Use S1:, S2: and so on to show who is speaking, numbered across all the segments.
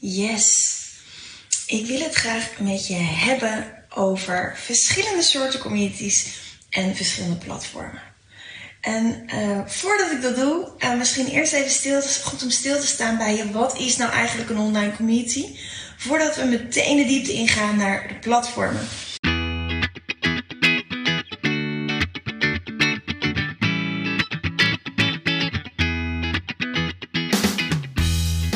S1: Yes. Ik wil het graag met je hebben over verschillende soorten communities en verschillende platformen. En uh, voordat ik dat doe, uh, misschien eerst even stil, goed om stil te staan bij je. Wat is nou eigenlijk een online community? Voordat we meteen de diepte ingaan naar de platformen.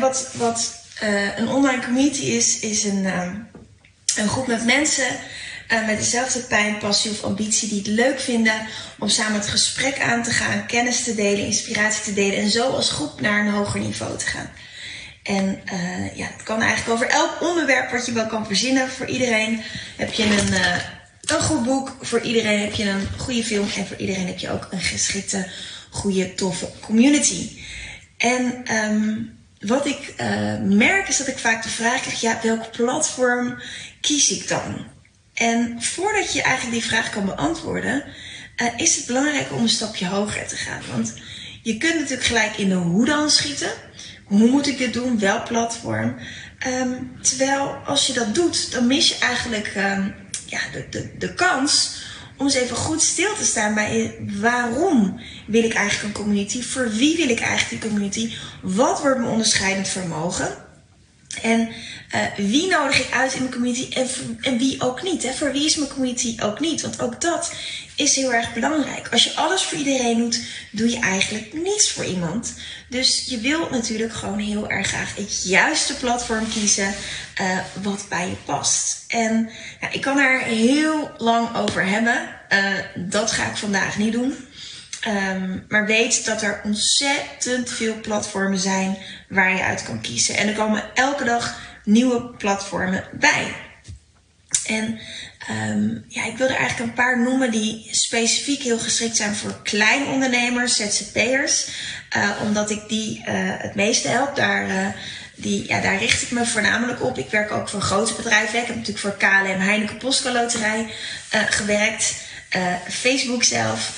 S1: Wat, wat uh, een online community is, is een, uh, een groep met mensen uh, met dezelfde pijn, passie of ambitie die het leuk vinden om samen het gesprek aan te gaan, kennis te delen, inspiratie te delen en zo als groep naar een hoger niveau te gaan. En ja, het kan eigenlijk over elk onderwerp wat je wel kan verzinnen. Voor iedereen heb je een, een goed boek, voor iedereen heb je een goede film en voor iedereen heb je ook een geschikte, goede, toffe community. En um, wat ik uh, merk is dat ik vaak de vraag krijg: ja, welk platform kies ik dan? En voordat je eigenlijk die vraag kan beantwoorden, uh, is het belangrijk om een stapje hoger te gaan. Want je kunt natuurlijk gelijk in de hoe dan schieten. Hoe moet ik dit doen? Welk platform? Um, terwijl als je dat doet, dan mis je eigenlijk um, ja, de, de, de kans om eens even goed stil te staan bij waarom wil ik eigenlijk een community? Voor wie wil ik eigenlijk die community? Wat wordt mijn onderscheidend vermogen? En uh, wie nodig ik uit in mijn community en, en wie ook niet? Hè? Voor wie is mijn community ook niet? Want ook dat is heel erg belangrijk. Als je alles voor iedereen doet, doe je eigenlijk niets voor iemand. Dus je wilt natuurlijk gewoon heel erg graag het juiste platform kiezen uh, wat bij je past. En ja, ik kan er heel lang over hebben. Uh, dat ga ik vandaag niet doen. Um, maar weet dat er ontzettend veel platformen zijn waar je uit kan kiezen. En er komen elke dag nieuwe platformen bij. En um, ja, ik wil er eigenlijk een paar noemen die specifiek heel geschikt zijn voor kleine ondernemers, ZZP'ers. Uh, omdat ik die uh, het meeste help. Daar, uh, die, ja, daar richt ik me voornamelijk op. Ik werk ook voor grote bedrijven. Ik heb natuurlijk voor KLM Heineken Postco Loterij gewerkt. Facebook zelf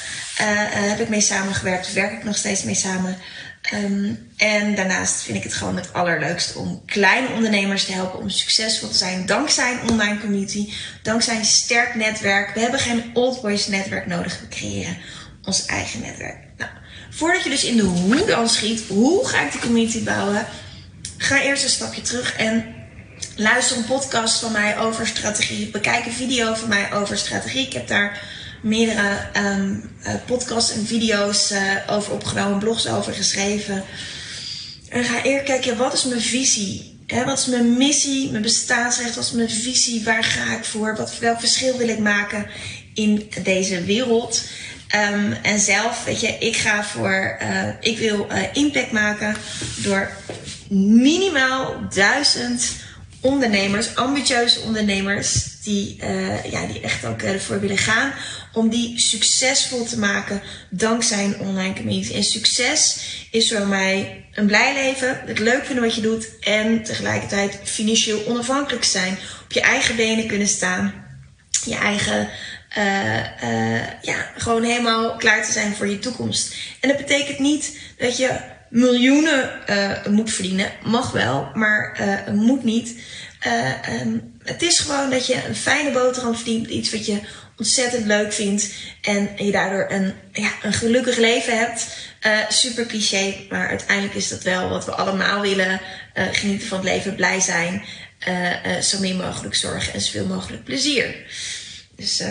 S1: heb ik mee samengewerkt. Werk ik nog steeds mee samen. Um, en daarnaast vind ik het gewoon het allerleukst om kleine ondernemers te helpen om succesvol te zijn. Dankzij een online community, dankzij een sterk netwerk. We hebben geen old boys netwerk nodig. We creëren ons eigen netwerk. Nou, voordat je dus in de hoe dan schiet, hoe ga ik die community bouwen? Ga eerst een stapje terug en luister een podcast van mij over strategie. Bekijk een video van mij over strategie. Ik heb daar meerdere um, uh, podcasts en video's uh, over opgenomen, blogs over geschreven. En ga eerst kijken, wat is mijn visie? He, wat is mijn missie, mijn bestaansrecht? Wat is mijn visie? Waar ga ik voor? Wat, welk verschil wil ik maken in deze wereld? Um, en zelf, weet je, ik ga voor, uh, ik wil impact maken door minimaal duizend ondernemers, ambitieuze ondernemers, die, ja, die echt ook ervoor willen gaan om die succesvol te maken dankzij een online community. En succes is voor mij een blij leven, het leuk vinden wat je doet en tegelijkertijd financieel onafhankelijk zijn, op je eigen benen kunnen staan, je eigen uh, uh, ja, gewoon helemaal klaar te zijn voor je toekomst. En dat betekent niet dat je miljoenen uh, moet verdienen. Mag wel, maar moet niet. Um, het is gewoon dat je een fijne boterham verdient. Iets wat je ontzettend leuk vindt. En je daardoor een, ja, een gelukkig leven hebt. super cliché, maar uiteindelijk is dat wel wat we allemaal willen. genieten van het leven, blij zijn. zo min mogelijk zorgen en zoveel mogelijk plezier. Dus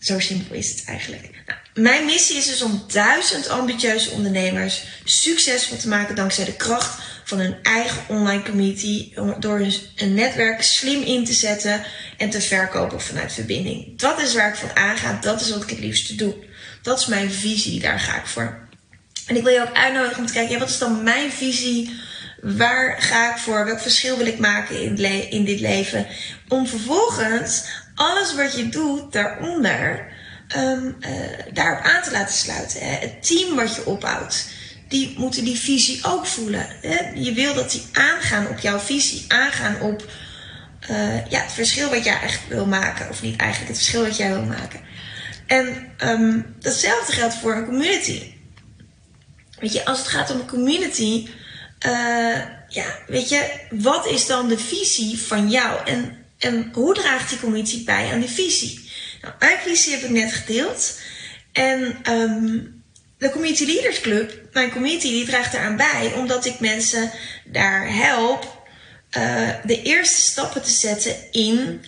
S1: zo simpel is het eigenlijk. Nou, mijn missie is dus om duizend ambitieuze ondernemers succesvol te maken dankzij de kracht van hun eigen online community. Door een netwerk slim in te zetten en te verkopen vanuit verbinding. Dat is waar ik van aanga. Dat is wat ik het liefste doe. Dat is mijn visie. Daar ga ik voor. En ik wil je ook uitnodigen om te kijken, wat is dan mijn visie? Waar ga ik voor? Welk verschil wil ik maken in, in dit leven? Om vervolgens alles wat je doet daaronder um, uh, daarop aan te laten sluiten. Hè? Het team wat je opbouwt, die moeten die visie ook voelen. Hè? Je wil dat die aangaan op jouw visie, aangaan op uh, ja, het verschil wat jij eigenlijk wil maken. Of niet eigenlijk, het verschil wat jij wil maken. En um, datzelfde geldt voor een community. Weet je, als het gaat om een community, uh, ja, weet je, wat is dan de visie van jou? En, en hoe draagt die community bij aan die visie? Nou, mijn visie heb ik net gedeeld. En um, de Community Leaders Club, mijn community, die draagt eraan bij, omdat ik mensen daar help uh, de eerste stappen te zetten in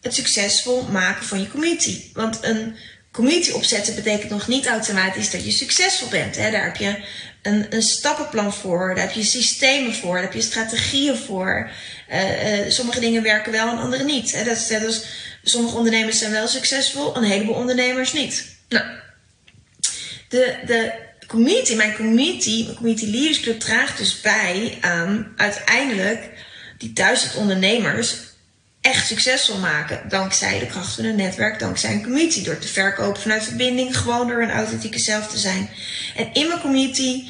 S1: het succesvol maken van je community. Want een community opzetten betekent nog niet automatisch dat je succesvol bent. Hè? Daar heb je een, een stappenplan voor, daar heb je systemen voor, daar heb je strategieën voor. Uh, uh, sommige dingen werken wel en andere niet. Hè? Dat is, dat is, sommige ondernemers zijn wel succesvol, een heleboel ondernemers niet. Nou, de, de community, mijn community, mijn community Leaders Club draagt dus bij aan uiteindelijk die duizend ondernemers echt succesvol maken. Dankzij de kracht van een netwerk, dankzij een community. Door te verkopen vanuit verbinding, gewoon door een authentieke zelf te zijn. En in mijn community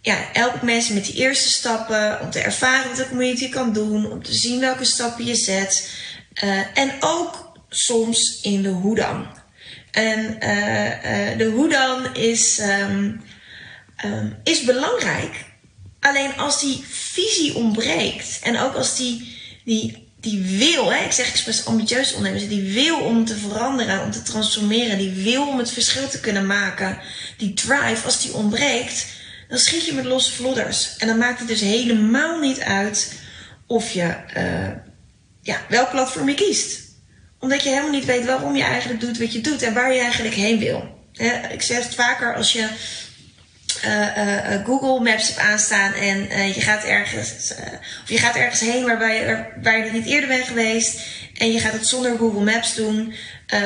S1: ja, help ik mensen met die eerste stappen. Om te ervaren wat de community kan doen. Om te zien welke stappen je zet. Uh, en ook soms in de hoe dan. En uh, uh, de hoe dan is, um, um, is belangrijk. Alleen als die visie ontbreekt en ook als die, die, die wil, hè, ik zeg expres ambitieuze ondernemers, die wil om te veranderen, om te transformeren, die wil om het verschil te kunnen maken, die drive, als die ontbreekt, dan schiet je met losse vlodders. En dan maakt het dus helemaal niet uit of je, uh, ja, welk platform je kiest. Omdat je helemaal niet weet waarom je eigenlijk doet wat je doet en waar je eigenlijk heen wil. ik zeg het vaker als je uh, uh, Google Maps hebt aanstaan en je gaat ergens, of je gaat ergens heen waar je nog niet eerder bent geweest en je gaat het zonder Google Maps doen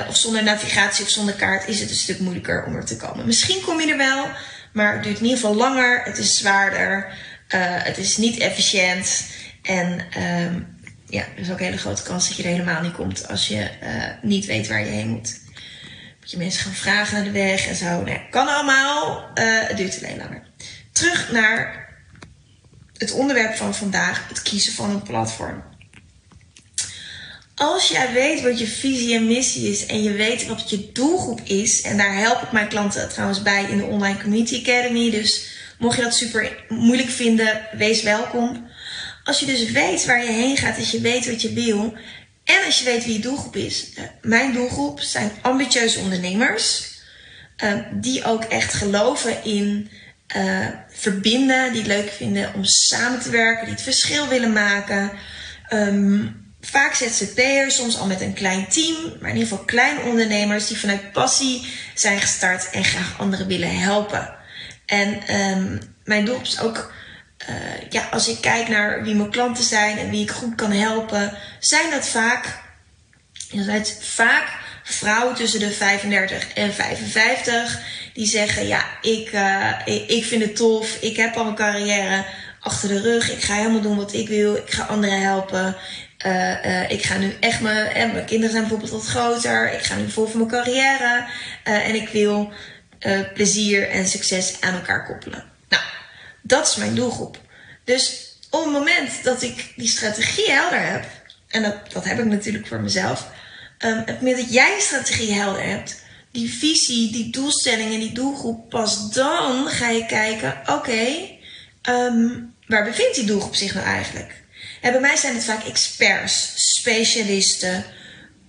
S1: of zonder navigatie of zonder kaart, is het een stuk moeilijker om er te komen. Misschien kom je er wel, maar het duurt in ieder geval langer, het is zwaarder, het is niet efficiënt en ehm, ja, er is ook een hele grote kans dat je er helemaal niet komt als je niet weet waar je heen moet je mensen gaan vragen naar de weg en zo. Nee, kan allemaal. Uh, het duurt alleen langer. Terug naar het onderwerp van vandaag: het kiezen van een platform. Als jij weet wat je visie en missie is en je weet wat je doelgroep is, en daar help ik mijn klanten trouwens bij in de Online Community Academy. Dus mocht je dat super moeilijk vinden, wees welkom. Als je dus weet waar je heen gaat, als je weet wat je wil, en als je weet wie je doelgroep is. Eh, mijn doelgroep zijn ambitieuze ondernemers. Uh, die ook echt geloven in uh, verbinden. Die het leuk vinden om samen te werken. Die het verschil willen maken. Um, vaak ZZP'ers, soms al met een klein team. Maar in ieder geval kleine ondernemers die vanuit passie zijn gestart. En graag anderen willen helpen. En um, mijn doelgroep is ook uh, ja, als ik kijk naar wie mijn klanten zijn en wie ik goed kan helpen, zijn dat vaak, vaak vrouwen tussen de 35 en 55 die zeggen: Ja, ik, uh, ik, ik vind het tof, ik heb al een carrière achter de rug, ik ga helemaal doen wat ik wil, ik ga anderen helpen. Uh, ik ga nu echt mijn, en mijn kinderen zijn bijvoorbeeld wat groter. Ik ga nu vol voor mijn carrière. En ik wil plezier en succes aan elkaar koppelen. Dat is mijn doelgroep. Dus op het moment dat ik die strategie helder heb, en dat, dat heb ik natuurlijk voor mezelf, um, het moment dat jij je strategie helder hebt, die visie, die doelstellingen, die doelgroep, pas dan ga je kijken: oké, um, waar bevindt die doelgroep zich nou eigenlijk? En bij mij zijn het vaak experts, specialisten,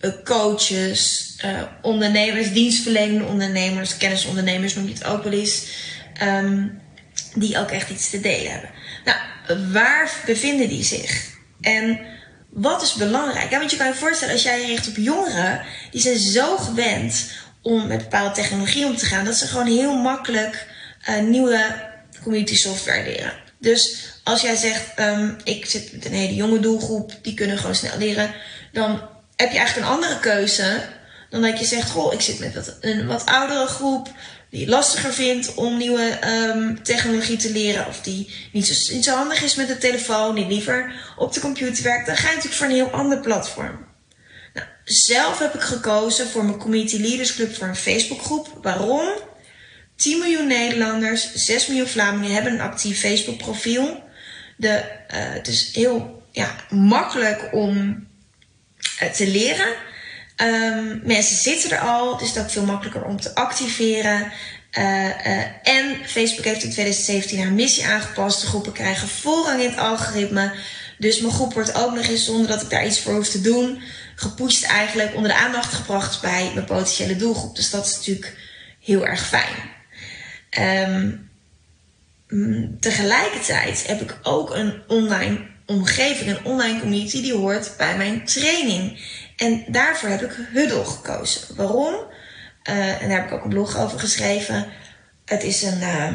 S1: uh, coaches, uh, ondernemers, dienstverlenende ondernemers, kennisondernemers noem je het ook wel eens. Um, die ook echt iets te delen hebben. Nou, waar bevinden die zich? En wat is belangrijk? Ja, want je kan je voorstellen, als jij je richt op jongeren, die zijn zo gewend om met bepaalde technologie om te gaan, dat ze gewoon heel makkelijk uh, nieuwe community software leren. Dus als jij zegt, um, ik zit met een hele jonge doelgroep, die kunnen gewoon snel leren, dan heb je eigenlijk een andere keuze dan dat je zegt, goh, ik zit met een wat oudere groep, die het lastiger vindt om nieuwe ehm, technologie te leren, of die niet zo, niet zo handig is met de telefoon, die liever op de computer werkt, dan ga je natuurlijk voor een heel ander platform. Nou, zelf heb ik gekozen voor mijn Community Leaders Club voor een Facebookgroep. Waarom? 10 miljoen Nederlanders, 6 miljoen Vlamingen hebben een actief Facebook profiel. De, uh, het is heel ja, makkelijk om uh, te leren. Um, mensen zitten er al, dus het is veel makkelijker om te activeren. Uh, en Facebook heeft in 2017 haar missie aangepast. De groepen krijgen voorrang in het algoritme. Dus mijn groep wordt ook nog eens, zonder dat ik daar iets voor hoef te doen, gepusht eigenlijk onder de aandacht gebracht bij mijn potentiële doelgroep. Dus dat is natuurlijk heel erg fijn. Um, tegelijkertijd heb ik ook een online omgeving, een online community die hoort bij mijn training. En daarvoor heb ik Huddle gekozen. Waarom? Uh, en daar heb ik ook een blog over geschreven. Het is een uh,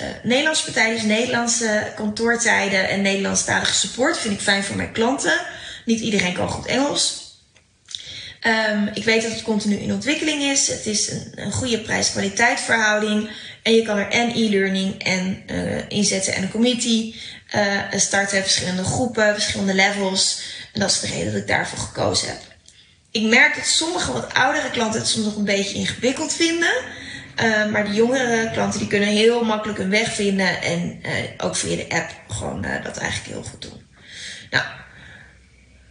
S1: uh, Nederlandse partij, dus Nederlandse kantoortijden en Nederlandstalige support. Vind ik fijn voor mijn klanten. Niet iedereen kan goed Engels. Um, ik weet dat het continu in ontwikkeling is. Het is een, goede prijs-kwaliteit verhouding. En je kan er en e-learning en uh, inzetten en een community uh, starten. Verschillende groepen, verschillende levels. En dat is de reden dat ik daarvoor gekozen heb. Ik merk dat sommige wat oudere klanten het soms nog een beetje ingewikkeld vinden. Uh, maar de jongere klanten die kunnen heel makkelijk hun weg vinden. En uh, ook via de app gewoon uh, dat eigenlijk heel goed doen. Nou,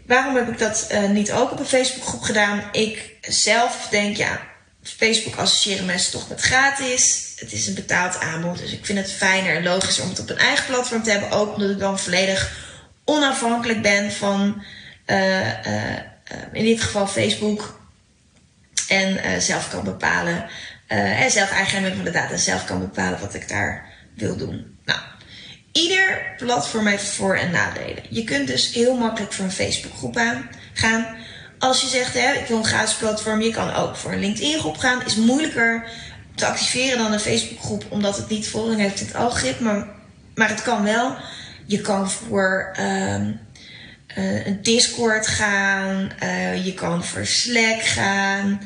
S1: waarom heb ik dat niet ook op een Facebookgroep gedaan? Ik zelf denk, ja, Facebook associëren mensen toch met gratis. Het is een betaald aanbod. Dus ik vind het fijner en logischer om het op een eigen platform te hebben. Ook omdat ik dan volledig onafhankelijk ben van in dit geval Facebook. En uh, zelf kan bepalen, uh, en zelf eigenaar ben van de data, zelf kan bepalen wat ik daar wil doen. Nou, ieder platform heeft voor- en nadelen. Je kunt dus heel makkelijk voor een Facebookgroep aan gaan. Als je zegt, hè, ik wil een gratis platform, je kan ook voor een LinkedIn-groep gaan. Is moeilijker te activeren dan een Facebookgroep, omdat het niet voorrang heeft in het algoritme. Maar, maar het kan wel. Je kan voor um, uh, een Discord gaan. Uh, je kan voor Slack gaan.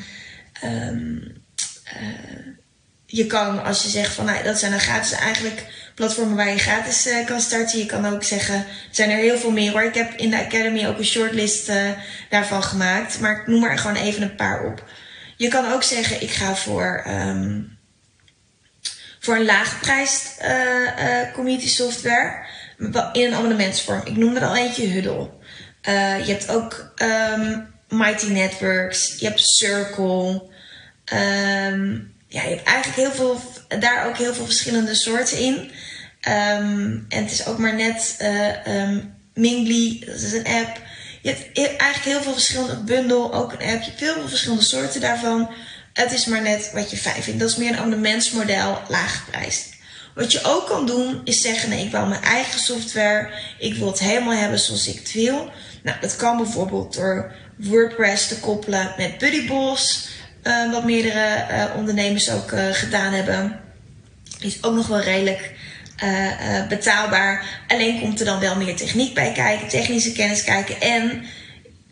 S1: Um, uh, je kan, als je zegt van nou, dat zijn dan gratis eigenlijk platformen waar je gratis kan starten. Je kan ook zeggen, er zijn er heel veel meer hoor. Ik heb in de Academy ook een shortlist daarvan gemaakt. Maar ik noem er gewoon even een paar op. Je kan ook zeggen, ik ga voor, um, voor een laaggeprijsd community software in een abonnementsvorm. Ik noemde er al eentje Huddle. Uh, je hebt ook um, Mighty Networks, je hebt Circle. Um, ja, je hebt eigenlijk heel veel, daar ook heel veel verschillende soorten in. Um, en het is ook maar net uh, um, Mingly, dat is een app. Je hebt eigenlijk heel veel verschillende, Bundle, ook een app. Je hebt heel veel verschillende soorten daarvan. Het is maar net wat je fijn vindt. Dat is meer een abonnementsmodel, laag geprijsd. Wat je ook kan doen, is zeggen: nee, ik wil mijn eigen software. Ik wil het helemaal hebben zoals ik het wil. Nou, dat kan bijvoorbeeld door WordPress te koppelen met Buddyboss, uh, wat meerdere uh, ondernemers ook uh, gedaan hebben. Is ook nog wel redelijk betaalbaar. Alleen komt er dan wel meer techniek bij kijken, technische kennis kijken. En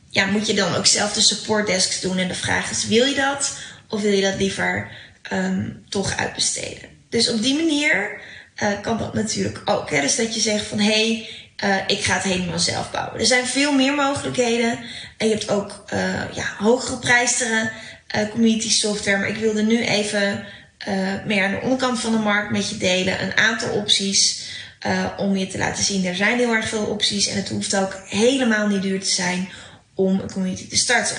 S1: ja, moet je dan ook zelf de supportdesks doen. En de vraag is: wil je dat? Of wil je dat liever um, toch uitbesteden? Dus op die manier kan dat natuurlijk ook. Dus dat je zegt van hé, hey, uh, ik ga het helemaal zelf bouwen. Er zijn veel meer mogelijkheden. En je hebt ook uh, ja, hogere prijstere community software. Maar ik wilde nu even meer aan de onderkant van de markt met je delen. Een aantal opties om je te laten zien. Er zijn heel erg veel opties. En het hoeft ook helemaal niet duur te zijn om een community te starten.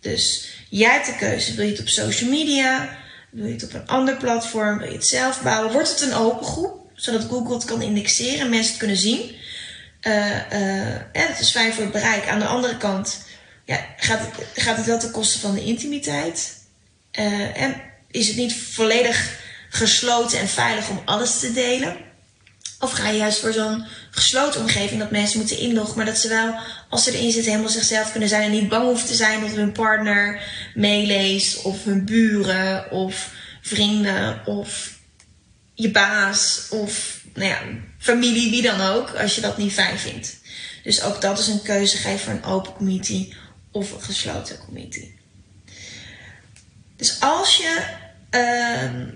S1: Dus jij hebt de keuze. Wil je het op social media? Wil je het op een ander platform? Wil je het zelf bouwen? Wordt het een open groep? Zodat Google het kan indexeren en mensen het kunnen zien. Uh, uh, en het is fijn voor het bereik. Aan de andere kant ja, gaat, het, gaat het wel ten koste van de intimiteit. Uh, en is het niet volledig gesloten en veilig om alles te delen? Of ga je juist voor zo'n gesloten omgeving dat mensen moeten inloggen, maar dat ze wel, als ze erin zitten, helemaal zichzelf kunnen zijn en niet bang hoeven te zijn dat hun partner meeleest, of hun buren, of vrienden, of je baas, of nou ja, familie, wie dan ook, als je dat niet fijn vindt. Dus ook dat is een keuze. Je voor een open community of een gesloten community. Dus als je uh,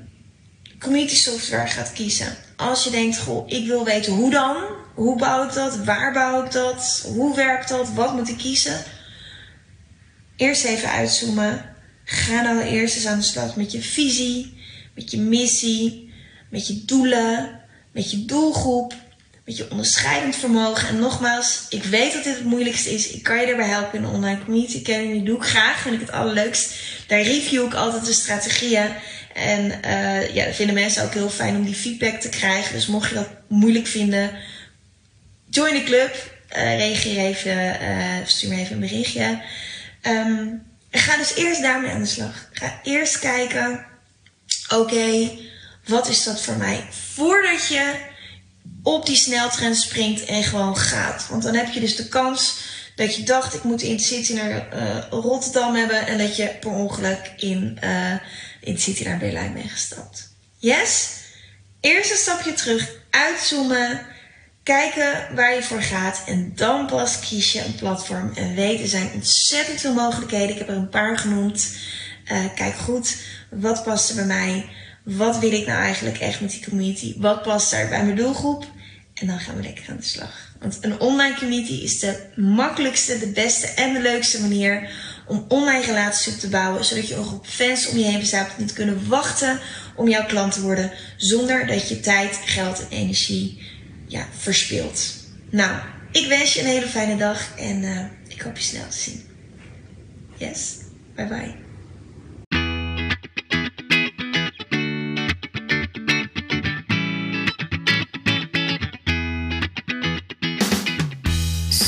S1: community software gaat kiezen. Als je denkt, goh, ik wil weten hoe dan, hoe bouw ik dat, waar bouw ik dat, hoe werkt dat, wat moet ik kiezen. Eerst even uitzoomen. Ga nou eerst eens aan de slag met je visie, met je missie, met je doelen, met je doelgroep, met je onderscheidend vermogen. En nogmaals, ik weet dat dit het moeilijkste is. Ik kan je daarbij helpen in de Online Community Academy. doe ik graag, vind ik het allerleukst. Daar review ik altijd de strategieën. En uh, ja, vinden mensen ook heel fijn om die feedback te krijgen. Dus mocht je dat moeilijk vinden, join de club. Uh, reageer even, uh, stuur me even een berichtje. Um, ga dus eerst daarmee aan de slag. Ga eerst kijken, oké, wat is dat voor mij? Voordat je op die sneltrend springt en gewoon gaat. Want dan heb je dus de kans dat je dacht, ik moet in City naar uh, Rotterdam hebben. En dat je per ongeluk in, uh, City naar Berlijn bent gestapt. Yes? Eerst een stapje terug, uitzoomen, kijken waar je voor gaat. En dan pas kies je een platform. En weet, er zijn ontzettend veel mogelijkheden. Ik heb er een paar genoemd. Uh, kijk goed, wat past er bij mij? Wat wil ik nou eigenlijk echt met die community? Wat past daar bij mijn doelgroep? En dan gaan we lekker aan de slag. Want een online community is de makkelijkste, de beste en de leukste manier om online relaties op te bouwen. Zodat je een groep fans om je heen verzamelt die niet kunnen wachten om jouw klant te worden. Zonder dat je tijd, geld en energie ja, verspilt. Nou, ik wens je een hele fijne dag en uh, ik hoop je snel te zien. Yes, bye bye.